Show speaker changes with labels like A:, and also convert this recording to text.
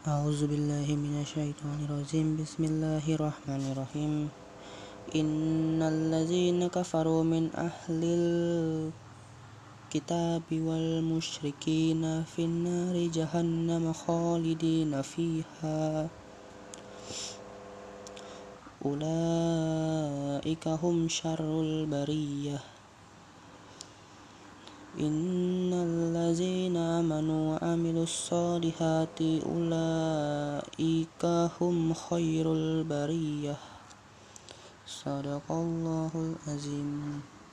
A: أعوذ بالله من الشيطان الرجيم. بسم الله الرحمن الرحيم. إن الذين كفروا من أهل الكتاب والمشركين في النار جهنم خالدين فيها. أولئك هم شر البرية. إن آمنوا وعملوا الصالحات أولئك هم خير البرية. صدق الله العظيم.